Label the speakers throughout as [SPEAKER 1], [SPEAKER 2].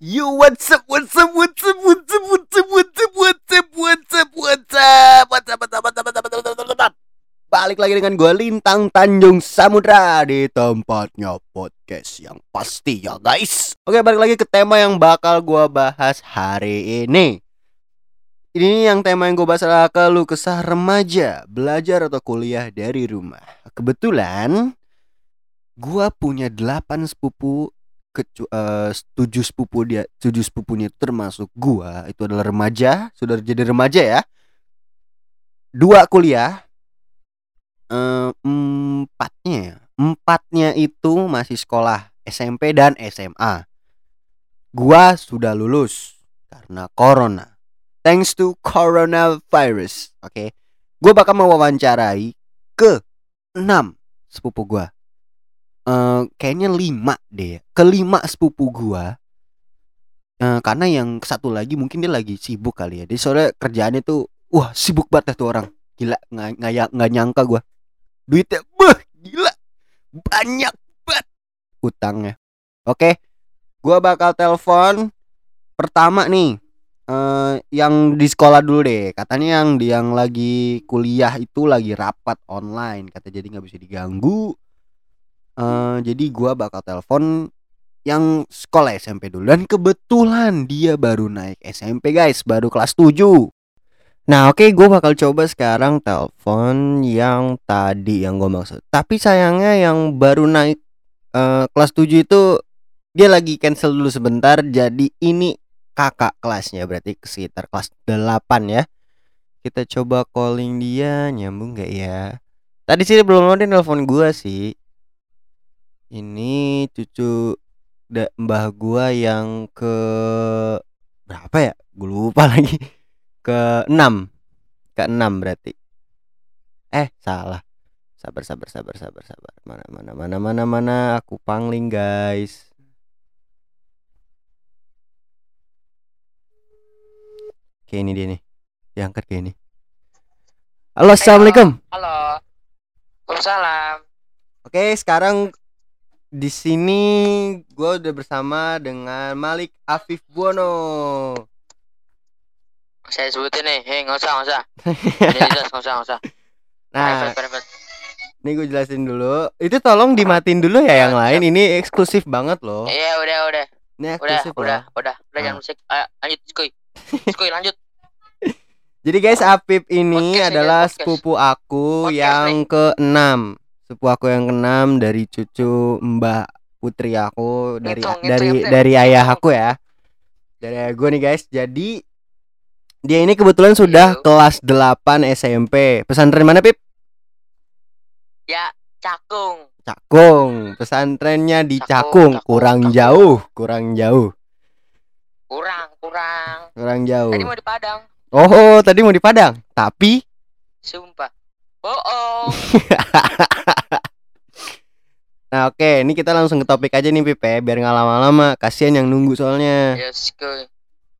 [SPEAKER 1] Yo, what's up, what's up, what's up, what's up, what's up, what's up, what's up, what's up, what's up, what's up, what's up, what's up, what's up, what's up, what's up. Balik lagi dengan gue Lintang Tanjung Samudra di tempatnya podcast yang pasti ya guys. Oke balik lagi ke tema yang bakal gue bahas hari ini. Ini yang tema yang gue bahas adalah keluh kesah remaja belajar atau kuliah dari rumah. Kebetulan gue punya 8 sepupu kecu uh, tujuh sepupu dia tujuh sepupunya termasuk gua. Itu adalah remaja sudah jadi remaja ya. Dua kuliah uh, empatnya empatnya itu masih sekolah SMP dan SMA gua sudah lulus karena corona. Thanks to coronavirus oke? Okay? gua bakal mewawancarai ke enam sepupu gua uh, kayaknya lima deh kelima sepupu gua. Uh, karena yang satu lagi mungkin dia lagi sibuk kali ya. Dia soalnya kerjaannya tuh wah sibuk banget tuh orang. Gila nggak nggak nggak nyangka gua. Duitnya beh gila. Banyak banget utangnya. Oke gua bakal telepon pertama nih. Uh, yang di sekolah dulu deh. Katanya yang yang lagi kuliah itu lagi rapat online. Kata jadi nggak bisa diganggu uh, jadi gua bakal telepon yang sekolah SMP dulu. Dan kebetulan dia baru naik SMP guys. Baru kelas 7 Nah oke okay, gue bakal coba sekarang telepon yang tadi yang gue maksud. Tapi sayangnya yang baru naik uh, kelas 7 itu Dia lagi cancel dulu sebentar. Jadi ini kakak kelasnya berarti sekitar kelas 8 ya. Kita coba calling dia. Nyambung gak ya? Tadi sih belum ada telepon gue sih ini cucu da, mbah gua yang ke berapa ya? Gue lupa lagi. Ke enam. Ke enam berarti. Eh salah. Sabar sabar sabar sabar sabar. Mana mana mana mana mana? Aku pangling guys. Oke ini dia nih. Diangkat kayak ini. Halo. Assalamualaikum.
[SPEAKER 2] Halo. Waalaikumsalam.
[SPEAKER 1] Oke sekarang di sini gue udah bersama dengan Malik Afif Buono.
[SPEAKER 2] Saya sebutin nih, hei nggak usah nggak usah. jelas nggak usah nggak usah.
[SPEAKER 1] Nah, ini gue jelasin dulu. Itu tolong dimatin dulu ya yang lain. Ini eksklusif banget loh.
[SPEAKER 2] Iya udah udah.
[SPEAKER 1] Ini eksklusif
[SPEAKER 2] udah, udah, udah, udah, jangan musik. Ayo, lanjut, skuy. Skuy lanjut.
[SPEAKER 1] Jadi guys, Afif ini podcast adalah ya, sepupu aku podcast yang nih. keenam sepupu aku yang keenam dari cucu Mbak Putri aku dari ngitung, dari ngitung, dari ayah aku ya. Dari ayah gue nih guys. Jadi dia ini kebetulan sudah Yo. kelas 8 SMP. Pesantren mana, Pip?
[SPEAKER 2] Ya, Cakung.
[SPEAKER 1] Cakung. Pesantrennya di Cakung, Cakung. Cakung. kurang Cakung. jauh, kurang jauh.
[SPEAKER 2] Kurang, kurang.
[SPEAKER 1] Kurang jauh.
[SPEAKER 2] Tadi mau di Padang.
[SPEAKER 1] Oh, tadi mau di Padang. Tapi
[SPEAKER 2] Sumpah Bohong.
[SPEAKER 1] nah oke, okay. ini kita langsung ke topik aja nih Pipe, ya, biar nggak lama-lama. Kasihan yang nunggu soalnya.
[SPEAKER 2] Yes.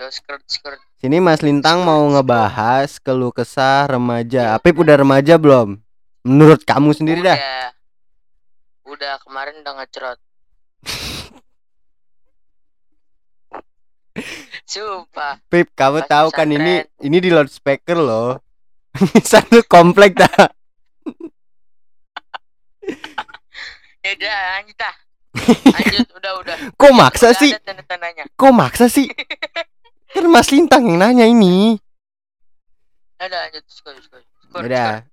[SPEAKER 2] Yes, skirt, skirt.
[SPEAKER 1] Sini Mas Lintang mau ngebahas keluh kesah remaja. Apip udah remaja belum? Menurut kamu sendiri
[SPEAKER 2] udah.
[SPEAKER 1] dah.
[SPEAKER 2] Udah, kemarin udah ngecerot. Sumpah.
[SPEAKER 1] Pip, kamu tahu kan ini ini di loudspeaker loh. Satu komplek dah.
[SPEAKER 2] ya udah lanjut dah. Lanjut udah udah.
[SPEAKER 1] Kok maksa udah sih? Tanda Kok maksa sih? kan Mas Lintang yang nanya ini.
[SPEAKER 2] Udah lanjut skor skor. skor
[SPEAKER 1] udah.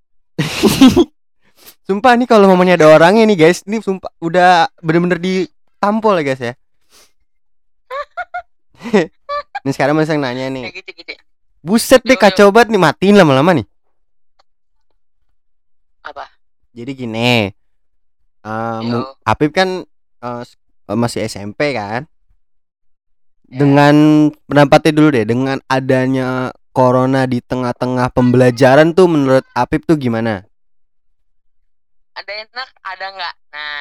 [SPEAKER 1] sumpah nih kalau momennya ada orangnya nih guys, ini sumpah udah bener-bener ditampol ya guys ya. Ini sekarang masih nanya nih. Gitu, gitu. Buset deh kacau banget nih matiin lama-lama nih.
[SPEAKER 2] Apa?
[SPEAKER 1] Jadi gini. Um, Apip kan uh, masih SMP kan? Ya. Dengan pendapatnya dulu deh, dengan adanya corona di tengah-tengah pembelajaran tuh menurut Apip tuh gimana?
[SPEAKER 2] Ada enak, ada enggak? Nah,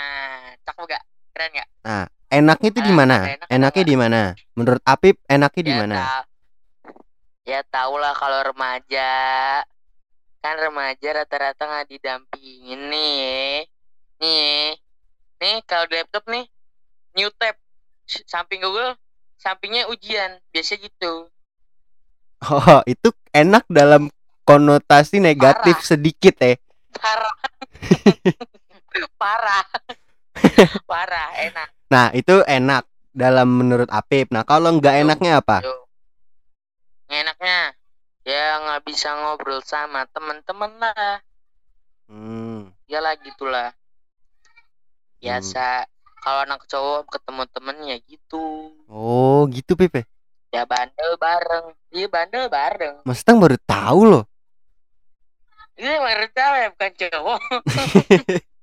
[SPEAKER 2] cakep gak? Keren gak?
[SPEAKER 1] Nah, enaknya itu di ah, mana? Enak enaknya di mana? Menurut Apip enaknya di ya, mana?
[SPEAKER 2] Ya tau lah kalau remaja kan remaja rata-rata nggak didampingin nih nih nih kalau di laptop nih new tab samping Google sampingnya ujian biasa gitu
[SPEAKER 1] Oh, itu enak dalam konotasi negatif
[SPEAKER 2] Parah.
[SPEAKER 1] sedikit ya.
[SPEAKER 2] parah parah parah enak
[SPEAKER 1] Nah, itu enak dalam menurut Apip. Nah, kalau nggak enaknya apa?
[SPEAKER 2] Yo. Enaknya ya nggak bisa ngobrol sama teman-teman lah
[SPEAKER 1] Hmm.
[SPEAKER 2] ya lah gitulah biasa kalau anak cowok ketemu temennya gitu
[SPEAKER 1] Oh, gitu Pip ya?
[SPEAKER 2] ya bandel bareng iya bandel bareng
[SPEAKER 1] Mas Tang baru tahu loh.
[SPEAKER 2] ini baru cewek bukan cowok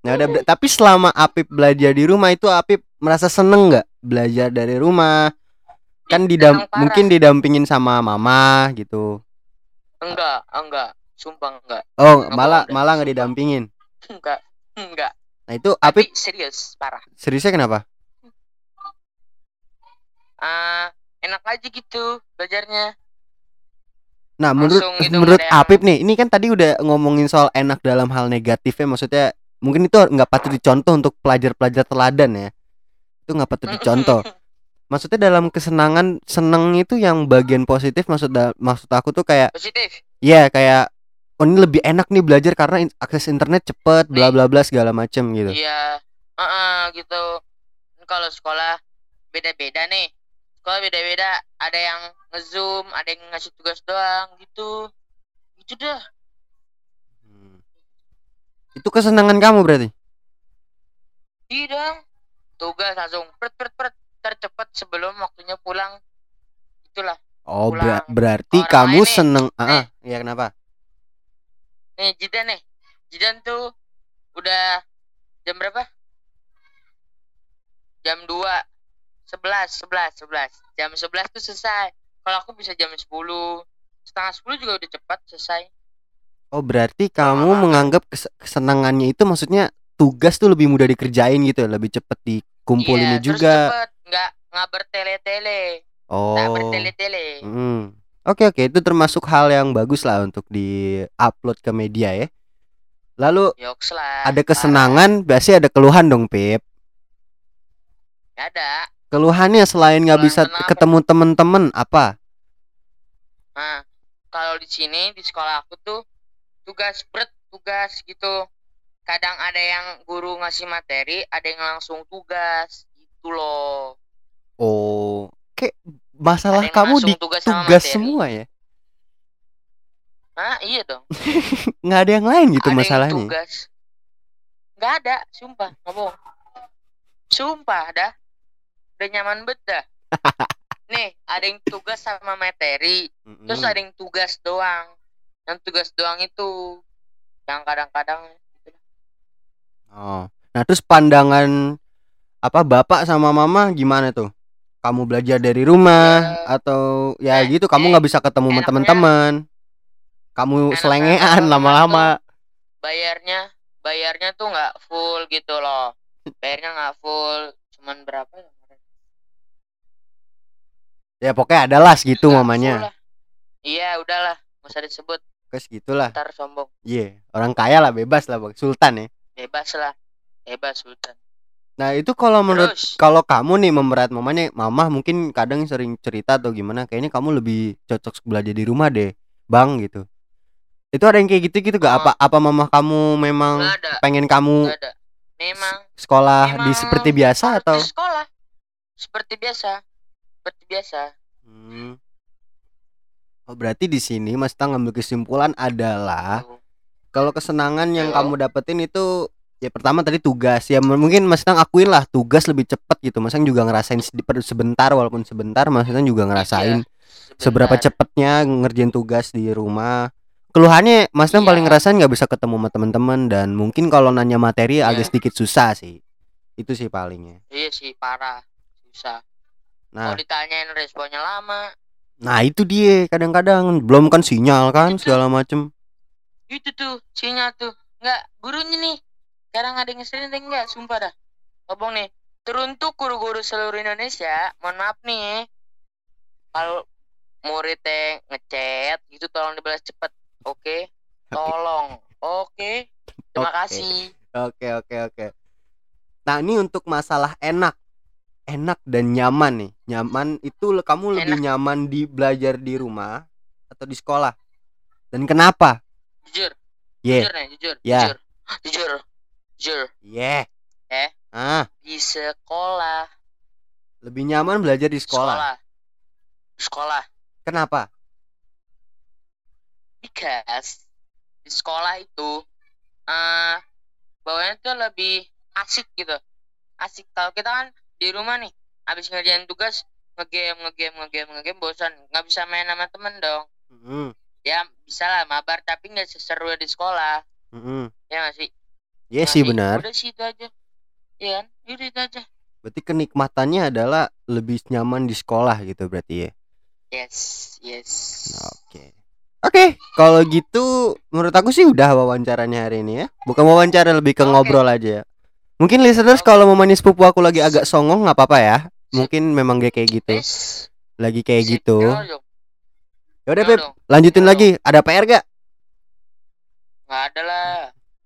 [SPEAKER 1] Nah, udah tapi selama Apip belajar di rumah itu Apip merasa seneng nggak belajar dari rumah? Kan didam mungkin didampingin sama mama gitu.
[SPEAKER 2] enggak enggak sumpah enggak
[SPEAKER 1] Oh,
[SPEAKER 2] Nggak
[SPEAKER 1] malah
[SPEAKER 2] dah,
[SPEAKER 1] malah nggak didampingin.
[SPEAKER 2] enggak enggak
[SPEAKER 1] Nah, itu
[SPEAKER 2] tapi
[SPEAKER 1] Apip
[SPEAKER 2] serius parah
[SPEAKER 1] seriusnya kenapa?
[SPEAKER 2] ah enak aja gitu belajarnya
[SPEAKER 1] Nah, menurut
[SPEAKER 2] gitu,
[SPEAKER 1] menurut
[SPEAKER 2] yang-
[SPEAKER 1] Apip nih, ini kan tadi udah ngomongin soal enak dalam hal negatifnya, maksudnya mungkin itu nggak patut dicontoh untuk pelajar-pelajar teladan ya. Itu nggak patut dicontoh. Maksudnya dalam kesenangan seneng itu yang bagian positif maksud da- maksud aku tuh kayak
[SPEAKER 2] positif?
[SPEAKER 1] Ya kayak oh ini lebih enak nih belajar karena in- akses internet cepet bla bla bla segala macem gitu.
[SPEAKER 2] iya. Heeh, gitu. Kan kalau sekolah beda-beda nih. Sekolah beda-beda. Ada yang ngezoom ada yang ngasih tugas doang gitu. Gitu dah.
[SPEAKER 1] Hmm. Itu kesenangan kamu berarti?
[SPEAKER 2] iya dong. Tugas langsung pret pret pret tercepat sebelum waktunya pulang. Itulah
[SPEAKER 1] Oh ber-
[SPEAKER 2] Pulang.
[SPEAKER 1] berarti
[SPEAKER 2] Orang
[SPEAKER 1] kamu
[SPEAKER 2] nih,
[SPEAKER 1] seneng ah
[SPEAKER 2] nih.
[SPEAKER 1] ah, ya kenapa?
[SPEAKER 2] nih Jidan nih. Jidan tuh udah jam berapa? Jam 2 11 11 11 jam 11 tuh selesai. Kalau aku bisa jam 10 setengah 10 juga udah cepat selesai.
[SPEAKER 1] Oh berarti kamu menganggap kes- kesenangannya itu maksudnya tugas tuh lebih mudah dikerjain gitu, lebih cepet dikumpulinnya
[SPEAKER 2] Iya, terus
[SPEAKER 1] juga.
[SPEAKER 2] cepet nggak nggak bertele-tele nggak
[SPEAKER 1] Oh.
[SPEAKER 2] bertele-tele
[SPEAKER 1] Hmm. Oke oke itu termasuk hal yang bagus lah untuk di-upload ke media ya. Lalu
[SPEAKER 2] yoks lah
[SPEAKER 1] ada kesenangan, pasti ada keluhan dong, Pip.
[SPEAKER 2] parah. ada
[SPEAKER 1] Keluhannya selain nggak bisa
[SPEAKER 2] kenapa?
[SPEAKER 1] ketemu temen-temen apa?
[SPEAKER 2] nah kalau di sini di sekolah aku tuh tugas berat tugas gitu kadang ada yang guru ngasih materi ada yang langsung tugas gitu loh
[SPEAKER 1] Oh, kayak masalah
[SPEAKER 2] yang
[SPEAKER 1] kamu di
[SPEAKER 2] tugas
[SPEAKER 1] tugas semua ya?
[SPEAKER 2] ah iya dong
[SPEAKER 1] Nggak ada yang lain gitu
[SPEAKER 2] ada yang
[SPEAKER 1] masalahnya.
[SPEAKER 2] tugas nggak ada sumpah nggak bohong sumpah dah udah nyaman bet dah nih ada yang tugas sama materi terus
[SPEAKER 1] Mm-mm.
[SPEAKER 2] ada yang tugas doang yang tugas doang itu yang kadang-kadang gitu.
[SPEAKER 1] Oh. Nah, terus pandangan apa bapak sama mama gimana tuh? Kamu belajar dari rumah
[SPEAKER 2] Ya.
[SPEAKER 1] atau ya
[SPEAKER 2] Eh,
[SPEAKER 1] gitu kamu
[SPEAKER 2] eh,
[SPEAKER 1] nggak bisa ketemu teman-teman. Kamu
[SPEAKER 2] enaknya
[SPEAKER 1] selengean lama-lama.
[SPEAKER 2] bayarnya bayarnya tuh nggak full gitu loh bayarnya nggak full cuman berapa ya?
[SPEAKER 1] Ya pokoknya ada lah segitu
[SPEAKER 2] Nggak
[SPEAKER 1] mamanya.
[SPEAKER 2] iya udahlah nggak usah disebut
[SPEAKER 1] Kes gitulah.
[SPEAKER 2] ntar sombong
[SPEAKER 1] Iya, orang kaya lah bebas lah Bang. Sultan ya.
[SPEAKER 2] bebas lah bebas sultan
[SPEAKER 1] Nah, itu kalau menurut
[SPEAKER 2] terus
[SPEAKER 1] kalau kamu nih memberat mamanya, mama mungkin kadang sering cerita atau gimana, kayaknya kamu lebih cocok belajar di rumah deh, Bang gitu. Itu ada yang kayak gitu gitu gak?
[SPEAKER 2] Oh.
[SPEAKER 1] Apa apa mama kamu memang pengen kamu
[SPEAKER 2] ada memang
[SPEAKER 1] sekolah di
[SPEAKER 2] memang
[SPEAKER 1] seperti biasa atau?
[SPEAKER 2] di sekolah seperti biasa seperti biasa
[SPEAKER 1] Hmm. Oh, berarti di sini Mas Tang ngambil kesimpulan adalah
[SPEAKER 2] Tuh.
[SPEAKER 1] kalau kesenangan yang
[SPEAKER 2] Yo.
[SPEAKER 1] kamu dapetin itu ya pertama tadi tugas. Ya mungkin Mas Tang akuin lah tugas lebih cepet gitu. Mas Tang juga ngerasain sebentar walaupun sebentar Mas Tang juga ngerasain
[SPEAKER 2] Iya,
[SPEAKER 1] seberapa cepetnya ngerjain tugas di rumah. Keluhannya Mas Tang
[SPEAKER 2] Iya.
[SPEAKER 1] paling ngerasain nggak bisa ketemu sama teman-teman dan mungkin kalau nanya materi
[SPEAKER 2] Iya.
[SPEAKER 1] agak sedikit susah sih. Itu sih palingnya.
[SPEAKER 2] Iya sih parah. Susah.
[SPEAKER 1] Nah.
[SPEAKER 2] Kalau ditanyain responnya lama.
[SPEAKER 1] Nah itu dia. Kadang-kadang belum kan sinyal kan
[SPEAKER 2] Itu.
[SPEAKER 1] segala macem.
[SPEAKER 2] Itu tuh sinyal tuh. Nggak gurunya nih sekarang ada yang ngeselin ada yang enggak sumpah dah ngomong nih teruntuk guru-guru seluruh Indonesia mohon maaf nih kalau muridnya ngechat gitu tolong dibalas cepet oke tolong oke terima
[SPEAKER 1] Oke.
[SPEAKER 2] kasih
[SPEAKER 1] Oke oke oke. Nah ini untuk masalah enak, enak dan nyaman nih. Nyaman itu kamu lebih nyaman di belajar di rumah atau di sekolah? Dan kenapa?
[SPEAKER 2] Jujur,
[SPEAKER 1] Yeah.
[SPEAKER 2] jujur nih, jujur,
[SPEAKER 1] Ya.
[SPEAKER 2] jujur, jujur, jujur.
[SPEAKER 1] Yeah.
[SPEAKER 2] Eh?
[SPEAKER 1] Ah,
[SPEAKER 2] Di sekolah,
[SPEAKER 1] lebih nyaman belajar di sekolah.
[SPEAKER 2] sekolah, sekolah.
[SPEAKER 1] Kenapa?
[SPEAKER 2] Because di sekolah itu eh bawahnya tuh lebih asik gitu. Asik kalau kita kan di rumah nih habis ngerjain tugas ngegame ngegame ngegame ngegame bosan nggak bisa main sama temen dong
[SPEAKER 1] Mm-mm.
[SPEAKER 2] ya bisa lah mabar tapi nggak seseru di sekolah
[SPEAKER 1] Mm-mm.
[SPEAKER 2] ya nggak sih
[SPEAKER 1] Iya
[SPEAKER 2] Ya
[SPEAKER 1] sih
[SPEAKER 2] sih,
[SPEAKER 1] benar.
[SPEAKER 2] udah sih itu aja iya kan udah itu aja
[SPEAKER 1] Berarti kenikmatannya adalah lebih nyaman di sekolah gitu berarti ya.
[SPEAKER 2] yes yes
[SPEAKER 1] Oke. Oke, kalau gitu menurut aku sih udah wawancaranya hari ini ya. Bukan wawancara lebih ke
[SPEAKER 2] Oke.
[SPEAKER 1] ngobrol aja. Mungkin listeners kalau mau manis sepupu aku lagi agak songong nggak apa-apa ya. Mungkin memang kayak gitu.
[SPEAKER 2] Yes.
[SPEAKER 1] Lagi kayak gitu.
[SPEAKER 2] jangan dong,
[SPEAKER 1] Ya udah
[SPEAKER 2] jangan
[SPEAKER 1] Pep,
[SPEAKER 2] dong.
[SPEAKER 1] lanjutin lagi. Ada PR gak?
[SPEAKER 2] nggak ada lah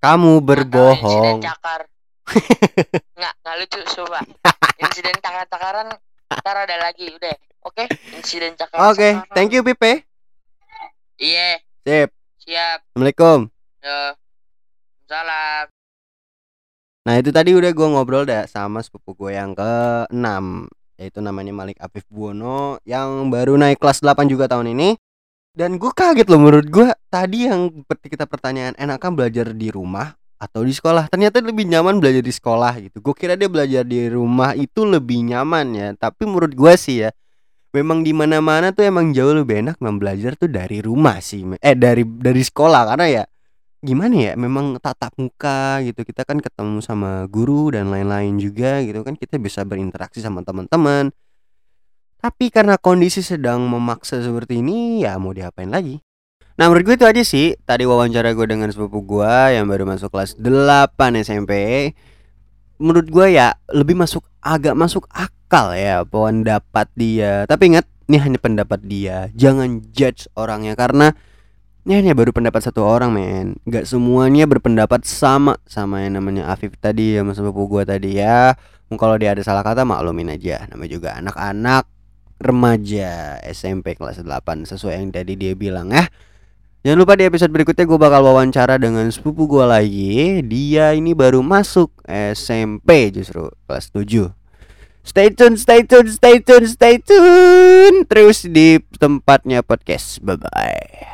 [SPEAKER 1] Kamu berbohong.
[SPEAKER 2] insiden cakar? Nggak nggak lucu coba. Insiden cakar cakaran ntar ada lagi udah. Oke? Insiden cakar
[SPEAKER 1] Oke, thank you Pipe.
[SPEAKER 2] iya.
[SPEAKER 1] Sip.
[SPEAKER 2] siap.
[SPEAKER 1] Assalamualaikum.
[SPEAKER 2] yo. Salam.
[SPEAKER 1] Nah itu tadi udah gue ngobrol dah sama sepupu gue yang ke-6 Yaitu namanya Malik Afif Buwono Yang baru naik kelas 8 juga tahun ini Dan gue kaget loh menurut gue Tadi yang kita pertanyaan Enakan belajar di rumah atau di sekolah? Ternyata lebih nyaman belajar di sekolah gitu. Gue kira dia belajar di rumah itu lebih nyaman ya. Tapi menurut gue sih ya Memang di mana mana tuh emang jauh lebih enak memang belajar tuh dari rumah sih. Eh dari dari sekolah. Karena ya gimana ya memang tatap muka gitu. Kita kan ketemu sama guru dan lain-lain juga gitu kan. Kita bisa berinteraksi sama teman-teman tapi karena kondisi sedang memaksa seperti ini ya mau diapain lagi. Nah menurut gue itu aja sih. Tadi wawancara gue dengan sepupu gue yang baru masuk kelas 8 SMP menurut gue ya lebih masuk agak masuk akal ya pendapat dia. Tapi ingat ini hanya pendapat dia. Jangan judge orangnya karena ini hanya baru pendapat satu orang men. Gak semuanya berpendapat sama Sama yang namanya Afif tadi Sama sepupu gua tadi ya. Kalau dia ada salah kata maklumin aja. Namanya juga anak-anak remaja SMP kelas 8 Sesuai yang tadi dia bilang ya. Jangan lupa di episode berikutnya gue bakal wawancara dengan sepupu gua lagi. Dia ini baru masuk SMP justru kelas 7 Stay tune, stay tune, stay tune, stay tune. Terus di tempatnya podcast. Bye-bye